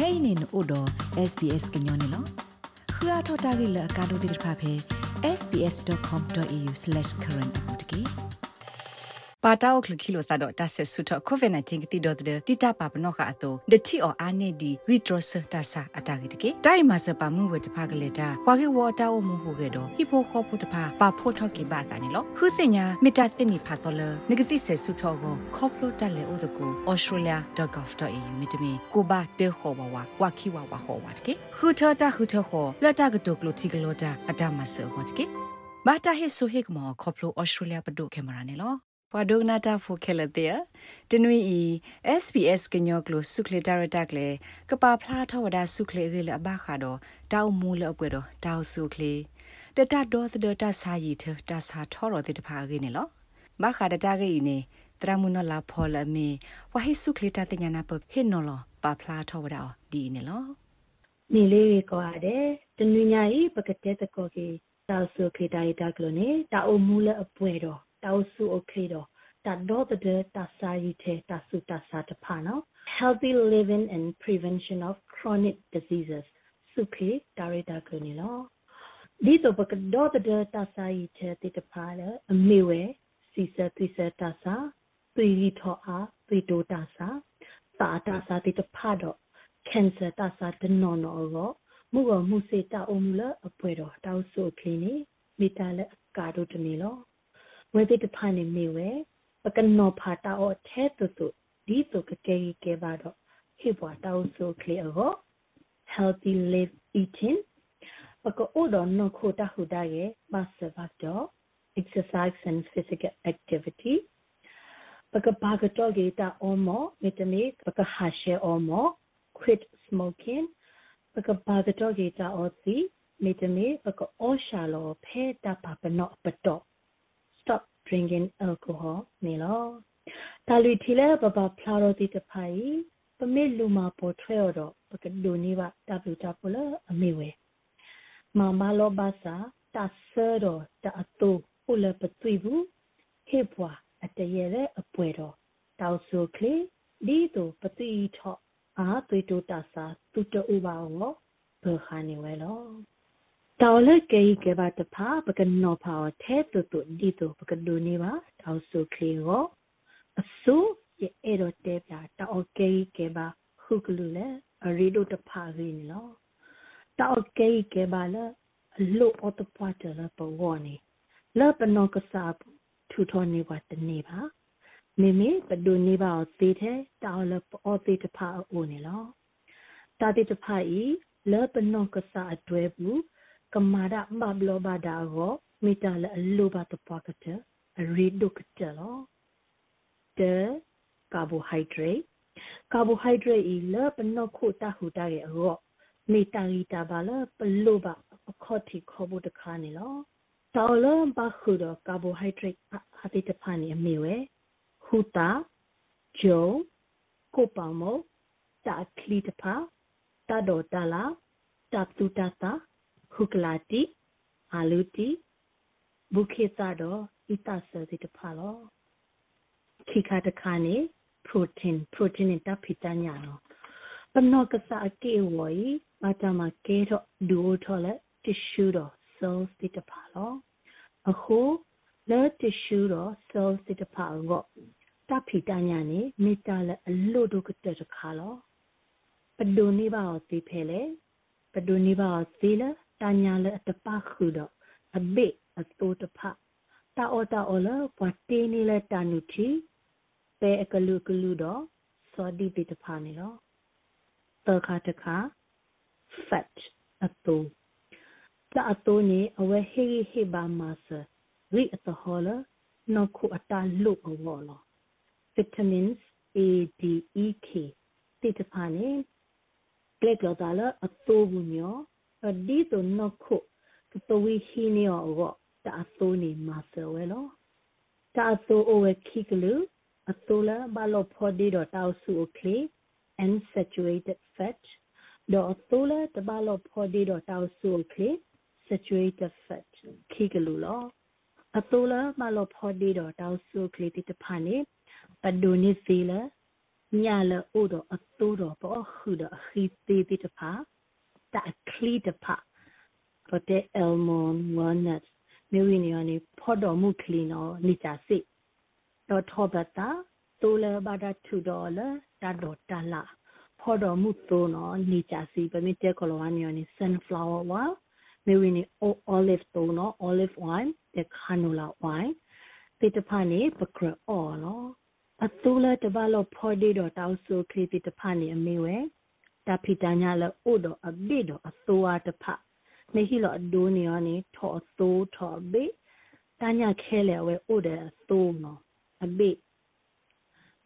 kainin odo sbs gnyone lo khua thota gi la ka do dir pha phe sbs.com.au/current apotki ပါတောက်ခလခီလိုသတော့တဆက်ဆုတော့ COVID-19 ကတိတော့တဲ့တိတပါပနော့ကအတူဒတိအော်အာနေဒီ withdrawal တဆာအတာဂိတကေတိုင်မစပါမှုဝတဖာကလေတာပွာကေဝတာဝမှုဟုကေတော့ဟိဖိုခေါပုတဖာပါဖို့ထော့ကေပါတာနေလို့ခုစညာမီတာသိနေဖာတော်လနဂတိဆက်ဆုတော့ကိုခေါပလိုတက်လေဥဒကူ australia.gov.au မြတမီကိုဘာတေခေါ်ဘဝဝခိဝဝဟောဝတ်ကေခုထတာခုထခေါ်လက်တာကတုကလိုတီကလိုတာအတမဆောဝတ်ကေဘာတာဟစ်ဆိုဟိကမောခေါပလို australia ပဒုကင်မရာနေလို့ပ ဝဒုနာတာဖိုခဲလတဲ့တနွေဤ SBS ကညောကလိုစုခလတာရတက်လေကပါဖလားထဝဒစုခလေရေလအဘခါတော့တောက်မူလအပွေတော့တောက်စုခလေတတဒေါ်သဒတဆာယီထတဆာထောရတဲ့တဖာကေနေလောမခါတတကေနေတရမုနလာဖောလမေဝဟိစုခလေတာတညာနာပဖိနော်လောပါဖလားထဝဒဒီနေလောနေလေးကွာတဲ့တနွေညာဤပကတဲ့တကောကေတောက်စုခလေတာရတက်ကလို့နေတောက်မူလအပွေတော့ တောက်စုโอเคတော့တတော့တဲ့တဆာရီတဲ့တဆုတဆာတဖာနော် healthy living and prevention of chronic diseases စုခေဒါရတာကနေလောဒီတော့ပကတော့တဲ့တဆာရီတဲ့တဖာလေအမေဝဲစီစသီစတဆာသွေရီထောအားသွေတိုတဆာတာတဆာတိတဖာတော့ cancer တဆာတနော်နော်ရောမှုကမှုစေတအုံလအပွဲတော့တောက်ဆုခင်းနေမိတာလက်ကာတို့တနေလော ဝေတိတဖာနေမေဝဲပကနောဖာတာအထဲတုတုဒီတုကကေကေဘာတော့ဟိဘွာတောက်ဆိုကလီအော healthy live eating ပကအိုဒနခိုတာဟုဒါရဲ့မဆဘတ်တော့ exercise and physical activity ပကဘာကတော့ဂေတာအောမမေတမေပကဟာရှေအောမ quit smoking ပကဘာကတော့ဂေတာအောစီမေတမေပကအောရှာလောဖဲတာပပနော့ပတော့ stop drinking alcohol နေလောတာလူထီလဲဘဘဖလာရိုတီတဖိုင်ပမေလူမာပေါ်ထွဲတော့ပကဒိုနေပါတပူတပလအမေဝဲမမလောဘာစာတဆရတော့တအတူပုလပသွေဘူးဟေပွာအတရရဲ့အပွဲတော့တောက်ဆိုကလေးဒီတို့ပတိထော့အားသွေးတိုးတဆာသူတူပါအောင်ဘခါနေဝဲလော တောလကေကေဘာတဖာပကနောဖာထဲတုတုဒီတုပကဒူနေပါတောက်ဆုခေရောအဆုရဲ့အဲ့တော့တဲပြတောကေကေဘာခုကလူလေအရီဒိုတဖာရင်းလောတောကေကေဘာလေအလို့အတပွားတယ်လပဝနေလပနောကစားထူထောနေပါတနေပါမေမေပဒူနေပါသေးတဲ့တောလပအောသေးတဖာအိုနေလောတာတိတဖာဤလပနောကစားအတွဲဘူး ကမာဒမဘလောဘာဒါကိုမိတလအလိုပါတပွားကတဲ့ရီဒုကတဲ့လောတဲ့ carbohydrate carbohydrate ဤလပနောခုတဟုတာရဲ့ရောမိတာရီတာပါလပလိုပါအခေါ်တီခေါ်ဖို့တခါနေလောတော်လဘခုတော့ carbohydrate အတိတဖာနေအမေဝဲဟူတာဂျုံကိုပောင်မောတာကလီတဖာတာဒေါ်တာလာတာတူတာတာ ခုကလာတီအာလူတီဘုခေတာတော့ဣတဆယ်ဒီတဖာလောခိခါတခါနေ protein protein နဲ့တပ်ဖိတညာနော်ပနောကစားအကေဝီအတမကေတော့ဒူထော်လက် tissue တော့ cells ဒီတဖာလောအခုလဲ tissue တော့ cells ဒီတဖာကိုတပ်ဖိတညာနေမိတာလက်အလို့တို့ကတဲ့တခါလောပဒိုနေပါအောင်သိဖဲလေပဒိုနေပါအောင်သိလား တညာလေတပခုတော့အဘိအတူတဖတာအောတာအောလပွားတေးနေလေတနုချီပဲအကလူကလူတော့စောဒီတိတဖာနေတော့တခါတခါ fat အတူတာအတူနေအဝဲဟေဟေဘာမဆရိအတဟောလနောက်ခုအတာလုအဝေါ်လော vitamins A D E K တိတဖာနေကလက်ကလာတာလအတူဘူးညော ဒီတော့နခုတဝီဟီနီယောတာဆိုနေမဆဝဲလောတာဆိုအဝဲခိကလူအတိုလာဘလောဖော်ဒီတော့တောက်စုကလေ unsaturated fat တော့အတိုလာတဘလောဖော်ဒီတော့တောက်စုကလေ saturated fat ခိကလူလောအတိုလာမလောဖော်ဒီတော့တောက်စုကလေတိတဖာနေပဒိုနီစီလာညာလအိုတော့အတိုးတော့ပေါ်ခုတော့ခီသေးသေးတဖာ တာခလီတဖာပတဲ့အယ်မွန်ဝနတ်မေဝီနီယနီဖော်တော်မူခလီနော်နိချာစိတော့ထောဘတာတိုလဘာဒထူဒေါ်လာတာဒေါ်တာလာဖော်တော်မူတိုနော်နိချာစိပမိတဲကလောဝနီယနီ sunflower ဝါမေဝီနီ olive တိုနော် olive wine တဲ့ canola wine တေတဖာနေပကရအော်နော်အတူလတဘလောဖော်ဒီတော့တောက်ဆိုခရီတိတဖာနေအမေဝဲ တာဖီတညာလအိုတော့အဘိတော့အသောအတဖမေဟီလောအဒိုနီယောနေထောအသောထောအဘိတညာခဲလေဝဲအိုတဲ့အသောနော်အဘိ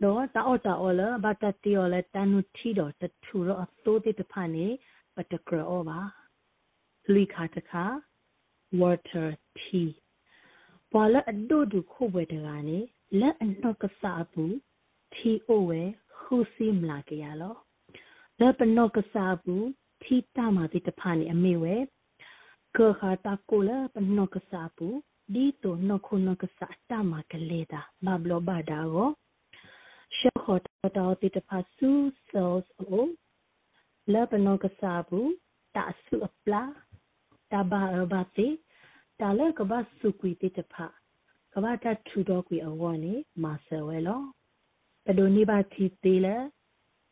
တော့တာအော်တာအော်လဘတ်တတီယောလေတန်နုထီတော့တထူတော့အသောတိတဖာနေပတကရောပါလီခါတခါ water tea ဘွာလအဒိုဒုခုဘွယ်တကနေလက်အနှောက်ကစားဘူးထီအိုဝဲခုစီမလာကြရလော လက်ပနောက်ကစားဘူးထီတမာတိတဖာနေအမေဝဲကခါတာကိုလပနောက်ကစားဘူးဒီတိုနခုနကစားတမာကလေးတာဘဘလဘာဒါကိုရှောခေါ်တော်တိတဖာဆူဆော့အိုလက်ပနောက်ကစားဘူးတာဆူအပလာတဘာဘာတိတာလကဘာစုကွီတိတဖာကဘာတထူတော့ကွီအဝနေမာဆယ်ဝဲလောပဒိုနိဘာတီတေလ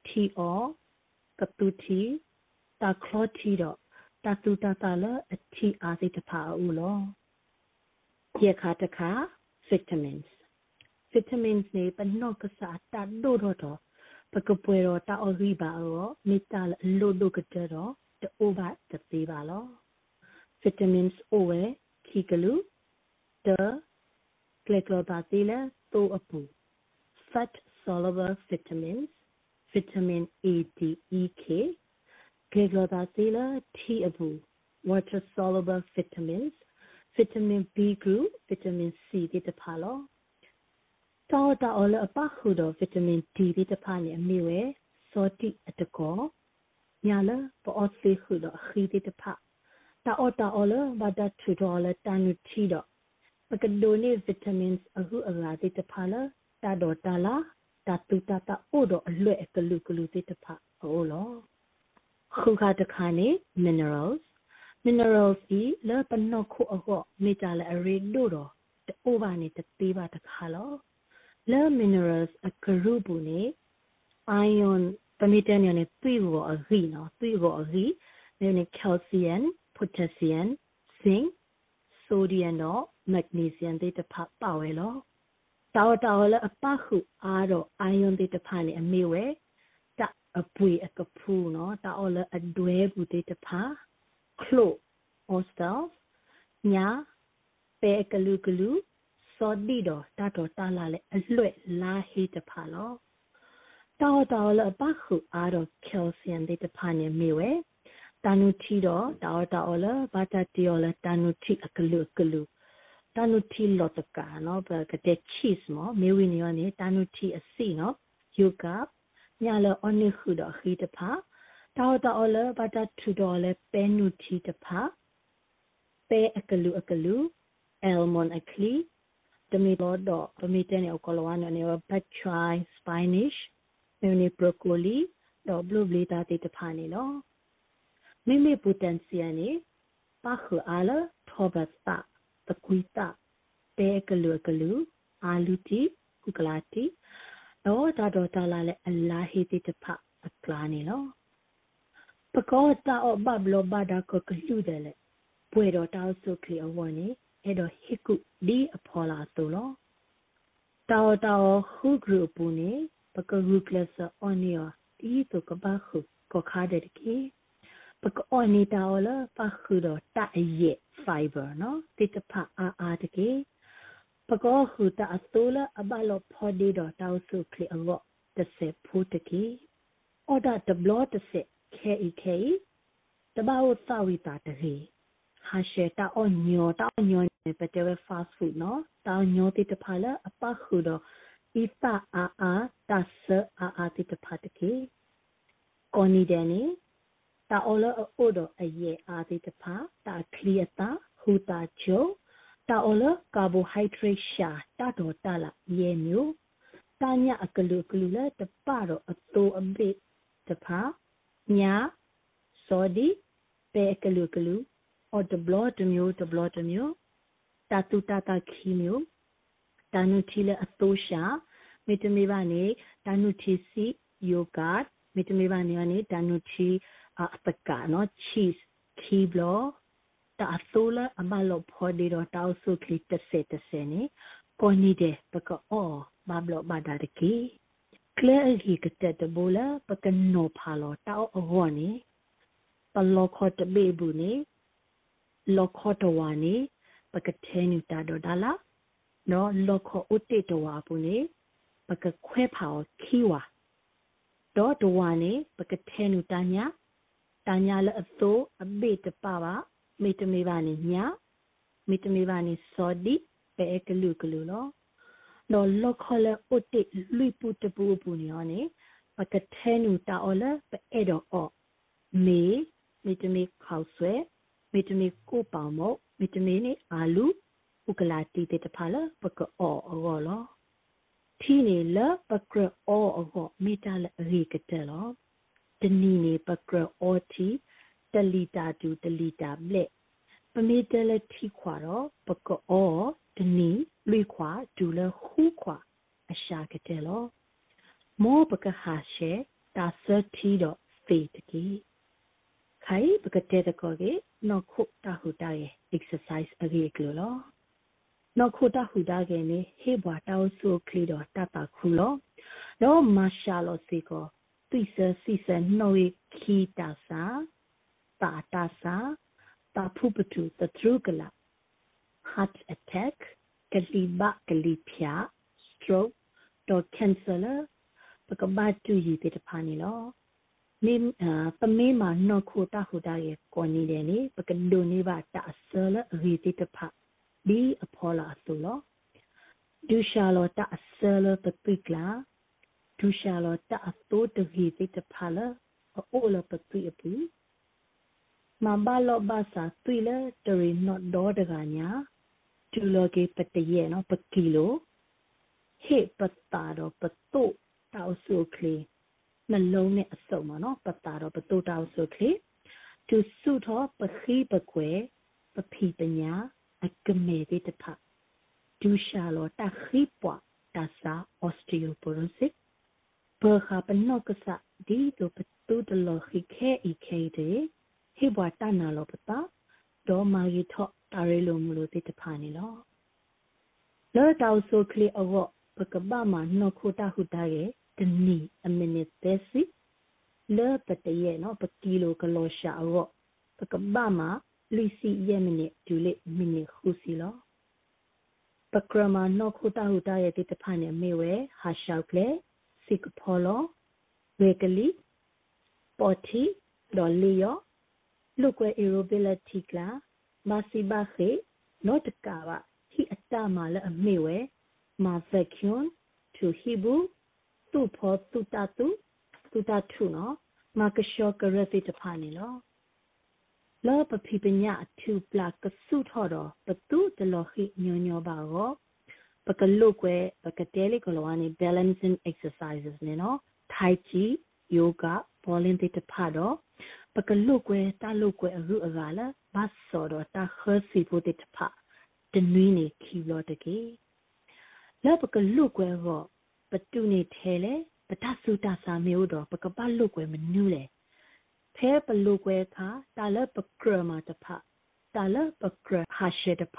ထီအော ကတူတီတာခလောတီတော့တတူတတလအထီအားစိတဖာဦးလောရခါတခါ vitamins vitamins နေပနော့ကစားတဒိုတော့ပကပွဲတော့တာအော်ရီပါရောမိတာလို့လို့ကတဲ့တော့တိုးပါတသေးပါလော vitamins အိုဝဲခီကလူတ glycobatila to apu fat soluble vitamins vitamin A D E K glycobatila T apu water soluble vitamins vitamin B group vitamin C ဒီတဖာလောတောတာအော်လအပခုတော့ vitamin D ဒီတဖာနေအမိဝဲစောတိအတကောညာလပေါ်စေခုတော့ခီဒီတဖာတာအော်တာအော်လဘာဒတ်ထူတော်လတန်နူထီတော့ပကဒိုနေဗီတာမင်စ်အခုအရာတိတဖာလာတာဒေါ်တာလာ တာတူတာတာအိုတော့အလွဲ့ကလူကလူတိတဖာဟိုလောခုခါတခါနေ minerals minerals ဒီလပနောခုအကောမေတာလအရီဒိုတော့တိုးပါနေတသေးပါတခါလောလ minerals အကရုဘူးနေ iron ပမီတန်ရနေတွေ့ဘောအဂီနော်တွေ့ဘောအဂီနေ calcium potassium zinc sodium တော့ magnesium တွေတစ်ဖက်ပါဝဲလို့ တောတောလအပခုအားတော့ iron တွေတစ်ဖက်နေအမေဝဲတအပွေအကဖူးနော်တောလအဒွဲဘူးတွေတစ်ဖက် clo ostal ညာပဲကလူကလူစောဒီတော့တတော်တလာလေအလွဲ့လာဟေးတစ်ဖက်လို့တောတောလအပခုအားတော့ calcium တွေတစ်ဖက်နေမေဝဲတနုတီတော့တောတောလဘာတတီော်လတနုတီအကလူကလူ တနုတီလောတကာနော်ဘကတဲ့ cheese မမေဝီနီယောနေတနုတီအစီနော်ယူကညာလအနိခုတော့ခီတဖာတောတောလဘာတထူတော်လဲပဲနုတီတဖာပဲအကလူအကလူအယ်မွန်အကလီတမီလောတော့ပမီတဲနေအကလောဝါနေဘတ်ချိုင်စပိုင်နစ်မေနီဘရိုကိုလီတော့ဘလူးဘလီတာတေတဖာနေလောမိမိပူတန်စီယနေပါခအားလထောဘတ်တာ တကွီတာတဲကလူကလူအာလူတီကုကလာတီတော့တာတော့တာလာလေအလာဟီတီတဖအကလာနေလောပကောတာအဘဘလဘဒါကကလူတယ်လေပွေတော့တောက်စုခီအဝနေအဲ့တော့ဟိကုဒီအဖော်လာဆိုလောတောတောခုဂရုပူနေပကရုကလစအော်နီယောဒီတော့ကဘာခုကခါတဲ့ကေ ပကောနေတာလပခုတော့တအရဲ့ fiber နော်တိတဖအာအာတကေပကောခုတအတိုးလအဘလောဖော်ဒီတော့တောက်စုခလီအောတစေဖူတကေအော်ဒါတဘလောတစေခဲဤခဲတဘာဝသဝိတာတကေဟာရှေတာအောညောတာညောနေပတဲဝ fast food နော်တာညောတိတဖလာအပခုတော့ဤတာအာအာတဆအာအာတိတဖတကေကောနီဒန်နီ တာအော်လအိုဒအယေအာတိတဖာတာခလီယတာဟူတာချိုတာအော်လကာဘိုဟိုက်ဒရိတ်ရှာတာတော်တာလာယေမျိုးတညာအကလူကလူလဲတပတော့အတူအဘိတဖာညာစောဒီပဲကလူကလူအော်ဒဘလတမျိုးဒဘလတမျိုးတတူတတာခီမျိုးတနုချီလဲအတူရှာမေတမေပါနေတနုချီစီယိုဂတ်မေတမေပါနေကနေတနုချီ အပကနော် cheese ခီဘလောတာဆိုလာအမလောဖော်ဒီတော့တောက်ဆုခလီတဆက်တဆက်နေကိုနီတဲ့ပကအော်ဘာဘလောဘာဒါတကီကလဲအကြီးကတဲ့တဘူလာပကနောဖာလောတောက်အောနေပလောခေါ်တဘေဘူးနေလောခေါ်တဝါနေပကထဲနူတာဒေါ်ဒါလာနော်လောခေါ်ဥတေတဝါဘူးနေပကခွဲဖာခီဝါဒေါ်တဝါနေပကထဲနူတာညာ တာညာလအသိုးအဘေတပပါမေတမေပါနေညာမေတမေပါနေစောဒီပဲကလူကလူလောနော်လောခလဥတိလွိပုတပူပူနေရောနေပကထဲနူတာအော်လပဲအဲ့တော့အော်မေမေတမေခေါဆွဲမေတမေကိုပေါမောမေတမေနေအာလူဥကလာတီတေတဖာလပကအော်အော်လောထီနေလပကအော်အော်မေတာလရီကတဲ့လော တနီနေပကအော်တီတလီတာတူတလီတာမလက်ပမေတလတီခွာတော့ပကအော်တနီလွေခွာဒူလဟူခွာအရှာကတဲ့လောမောပကဟာရှေတာသတီတော့ဖေတကီခိုင်ပကတဲ့တကောကေနော်ခုတာဟူတာရဲ့ exercise အကြီးကလောနော်ခုတာဟူတာကေနေဟေဘွာတောက်ဆုခလီတော့တတခုလောတော့မာရှာလောစီကော သိစစီစနှုတ်ခီတာစာတာတာစာတာဖုပတူတထရုကလာ heart attack ကလီဘကလီဖြာ stroke တော့ cancer ပကဘာတူရည်တဲ့ဖာနေလောမိပမေးမှာနော်ခိုတာဟူတာရဲ့ကောနေတယ်လေပကဒိုနေပါတာဆလရီတိတဖာဒီအဖော်လာဆိုလောဒူရှာလောတာဆလပပိကလာ ဒူရှာလောတာအတိုးတရီတိတဖာလာအိုလပပိအပူမဘာလောဘာစာတွေ့လေတရီနော့ဒေါ်တကညာတူလောကေပတရဲ့နော်ပကီလိုဟေပတာတော့ပတုတောက်ဆုခလီနှလုံးနဲ့အစုံပါနော်ပတာတော့ပတုတောက်ဆုခလီသူစုတော့ပခိပကွယ်ပဖီပညာအကမေတိတဖဒူရှာလောတခိပွားတဆာ osteoporosis ဘာခပနောကစဒီတို့ပတုတလောခိခဲဤခဲတဲ့ဟေဘွာတနာလောပတာဒေါ်မာရီထော့တာရဲလိုမလို့တိတဖာနေလောလောတောက်ဆိုခလီအဝပကဘာမနောခိုတာဟုတာရဲ့တနီအမီနစ်သက်စီလောပတရဲ့နော်ပကီလိုကလောရှာအဝပကဘာမလီစီရဲ့မိနစ်ဒူလေမိနစ်ခုစီလောပကရမနောခိုတာဟုတာရဲ့တိတဖာနေမေဝဲဟာရှောက်ကလေ စိကဖောလောဝေကလီပေါ်တီဒေါ်လီယောလုကွယ်အီရိုဘီလတီကလာမာစီဘာခေနော့တကာပါဟီအတမာလအမေဝဲမာဗက်ကွန်တူဟီဘူတူဖောတူတာတူတူတာထုနော်မာကရှောကရတိတဖာနေလောလောပပိပညာအထူပလာကဆုထော်တော့ပတူတလောခိညောညောပါရော ပကလုကွယ်ပကတဲလေးကလောကနေ balancing exercises နေနော် tai chi yoga bowling တိတဖာတော့ပကလုကွယ်တလုကွယ်အရုအရာလာဘတ်စောတော့တခစီဖို့တိတဖတနွီးနေခီလို့တကေလောပကလုကွယ်တော့ပတုနေထဲလေပတဆုတစာမျိုးတော့ပကပလုကွယ်မနူးလေဖဲပလုကွယ်ခါတာလပကရမတဖတာလပကရဟာရှေတဖ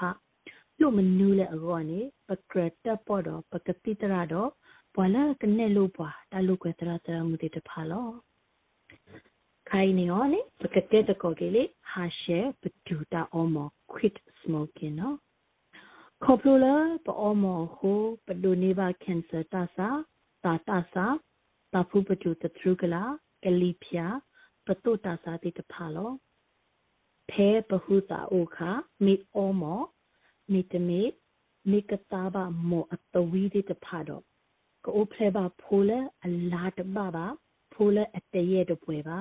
လို့မနူးလေအောနေပကရတပေါ်တော့ပကတိတရတော့ဘွာလာကနေလို့ပွာတာလုကွယ်တရတရမှုတိတဖလောခိုင်နေရောလေပကတဲ့တကောကလေးဟာရှဲပတူတာအောမ quit smoking နော်ခေါပလိုလာပအောမဟိုပဒိုနေဘာကင်ဆာတာစာတာတာစာတာဖူပတူတထရုကလာကလီဖျာပတုတာစာတိတဖာလောဖဲပဟုတာအိုခာမိအောမ မိတမေမိကတာဘာမောအတဝီတိတဖာတော့ကိုဖလဲပါဖိုးလဲအလားတပါပါဖိုးလဲအတရဲ့တပွဲပါ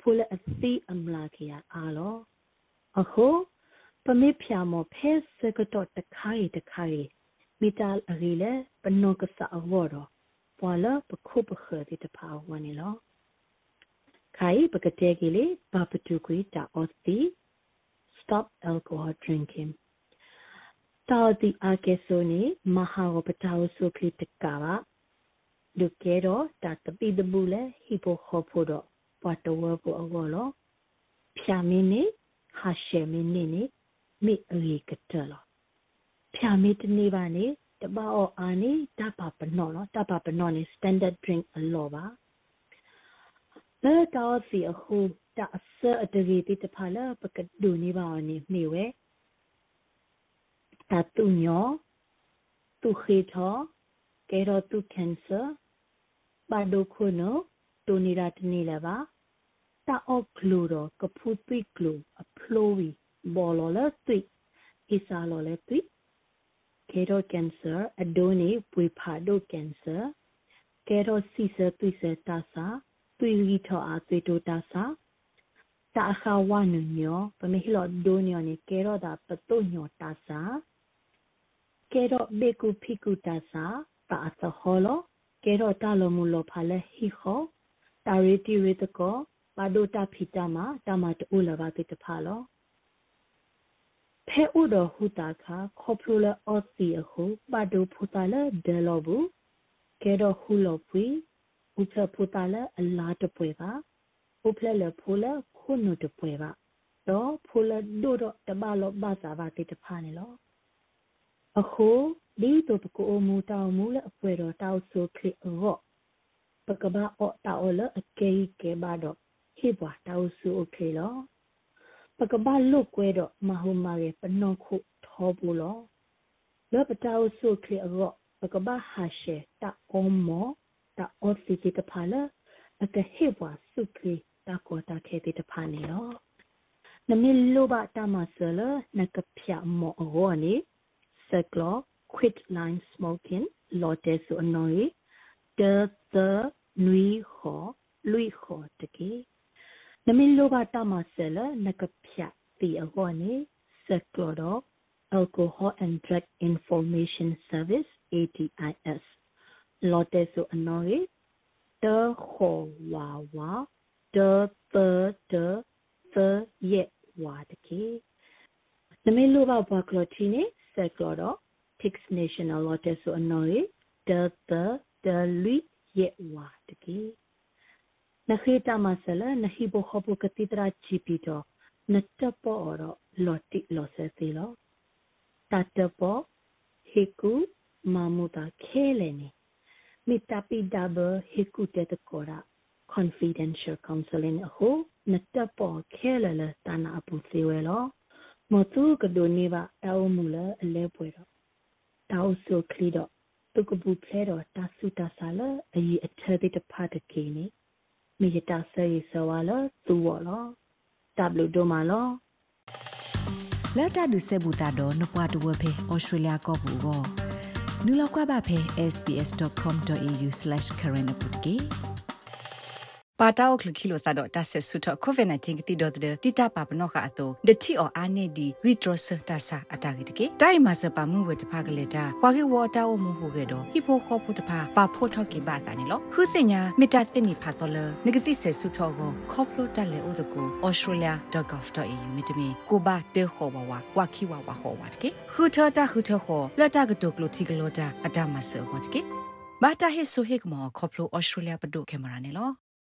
ဖိုလအစီအမလာခေအာလောအခုပမေဖျာမောဖဲစကတော့တခိုင်တခိုင်မိတာအရီလေပနောကဆာအဝေါ်တော့ပွာလပခုပခတိတဖာဝနေလောခိုင်ပကတဲ့ကလေးဘာပတူကွေတာအော်စီ stop alcohol drinking တောတိအကေဆိုနေမဟာဝပတောဆုခိတကပါလူကဲတော့တတပိတဘူးလေဟီပိုခေါ်ဖို့တော့ပတ်တော်ဝဖို့အောလောဖြာမင်းနေဟာရှေမင်းနေနေမိအေကတလောဖြာမင်းတနေပါနေတပါအောအာနေတပါပနောနော်တပါပနောနေ standard drink အလောပါဘယ်တော့စီအခုတအစအတကြီးတိတဖလာပကဒူနေပါနေမိဝဲ တတူညောသူခေထောကဲတော့သူ cancer ဘာဒိုခုနောတူနီရာတနေလာပါတာအော့ကလူတော့ကဖူပိကလူအဖလိုဝီဘောလောလတိဣစာလောလေတိကေရိုကင်ဆာအဒိုနီပွေဖာဒိုကင်ဆာကေရိုစီဆာသွိဆာတာစာသွိလီထောအားသွေတိုတာစာတာခါဝနညောပမေဟလောဒိုညောနီကေရိုဒါပတုညောတာစာ ကေရိုဘေကူဖိကူတာစာတာအသဟောလောကေရိုတာလမူလောဖာလေဟီခောတာရီတီရီတကောပါဒိုတာဖီတာမာတာမာတူလဘာတိတဖာလောဖဲဥတော်ဟူတာခါခေါပလိုလအော့စီအခုပါဒိုဖူတာလဒဲလောဘူးကဲတော့ဟူလောပွီဥဖလဖူတာလအလားတပွဲပါဥဖလလဖူလခုနုတပွဲပါတော့ဖူလဒိုတော့တဘလောဘာသာဘာတိတဖာနေလော အခုဒီတို့ပကူမူတောင်မူလအပွဲတော်တောက်ဆိုခရစ်ရော့ပကဘာအော့တောက်လအကေကေဘာတော့ဟိဘွားတောက်ဆိုခရလောပကဘာလုတ်ကွဲတော့မဟုမာရဲ့ပနော့ခုထောဘူးလောလောပတောက်ဆိုခရရော့ပကဘာဟာရှေတာအုံမောတာအော့စီတီတဖာလာအကဟိဘွားစုခရတာကောတာခဲတီတဖာနေလောနမီလိုဘတာမဆလနကဖျာမောအော်နီ စကလော quit line smoking lotte su anoi de the nui ho lui ho de ke nami lo ba ta ma sel na ka phya ti a ho ni sector alcohol and drug information service ADIS lotte su anoi de ho wa wa de the de the ye wa de ke nami lo ba ba klo ti ni sector Pix National Lotte so anoi de the de lui ye wa de ki na khita masala na hi bo khobu katitra chipi to na tapo oro loti lo se si lo ta tapo hiku mamuta khele ni mitapi double hiku te de kora confidential counseling ho na tapo khele la tana apu siwe lo mo tu ka do ni ba ta o mu la ale pwe do တောက်ဆုခလီတော့တုကပူဖလဲတော့တဆုတဆာလအီအထတဲ့တဖတ်တကေနေမိရတာဆဲရဆဝါလသူဝလော W ဒိုမာလောလက်တဒုစေဘူတာတော့နပွားတဝဖေဩစတြေးလျကောဘူကိုနူလောက်ကွာပါဖေ sbs.com.au/current ပုတ်ကေ ပါတောက်ခလခိလိုသတော့တဆဆုတော့ COVID-19 ကတိတော့တဲ့တိတပါပနောခအတော့ဒတိအောအာနေဒီ withdrawal တဆအတာကေတကေတိုင်မစပါမှုဝတဖကလေတာပွာကေဝတာအမှုဟုကေတော့ဟိဖိုခောပုတဖပါဖို့ထောက်ကေပါတာနေလို့ခုစညာမေတ္တာတင်နိဖတ်တော်လနဂတိဆဆုတော့ကိုခေါပလိုတက်လေဥဒကူ australia.gov.au မြေတမီကိုဘာတေခောဝဝဝခိဝဝဟောဝတ်ကေခုထတာခုထခောလတာကတုကလိုတီကလိုတာအတမဆောဝတ်ကေဘာတာဟေဆိုဟေကမောခေါပလို australia ပဒုကေမရာနေလို့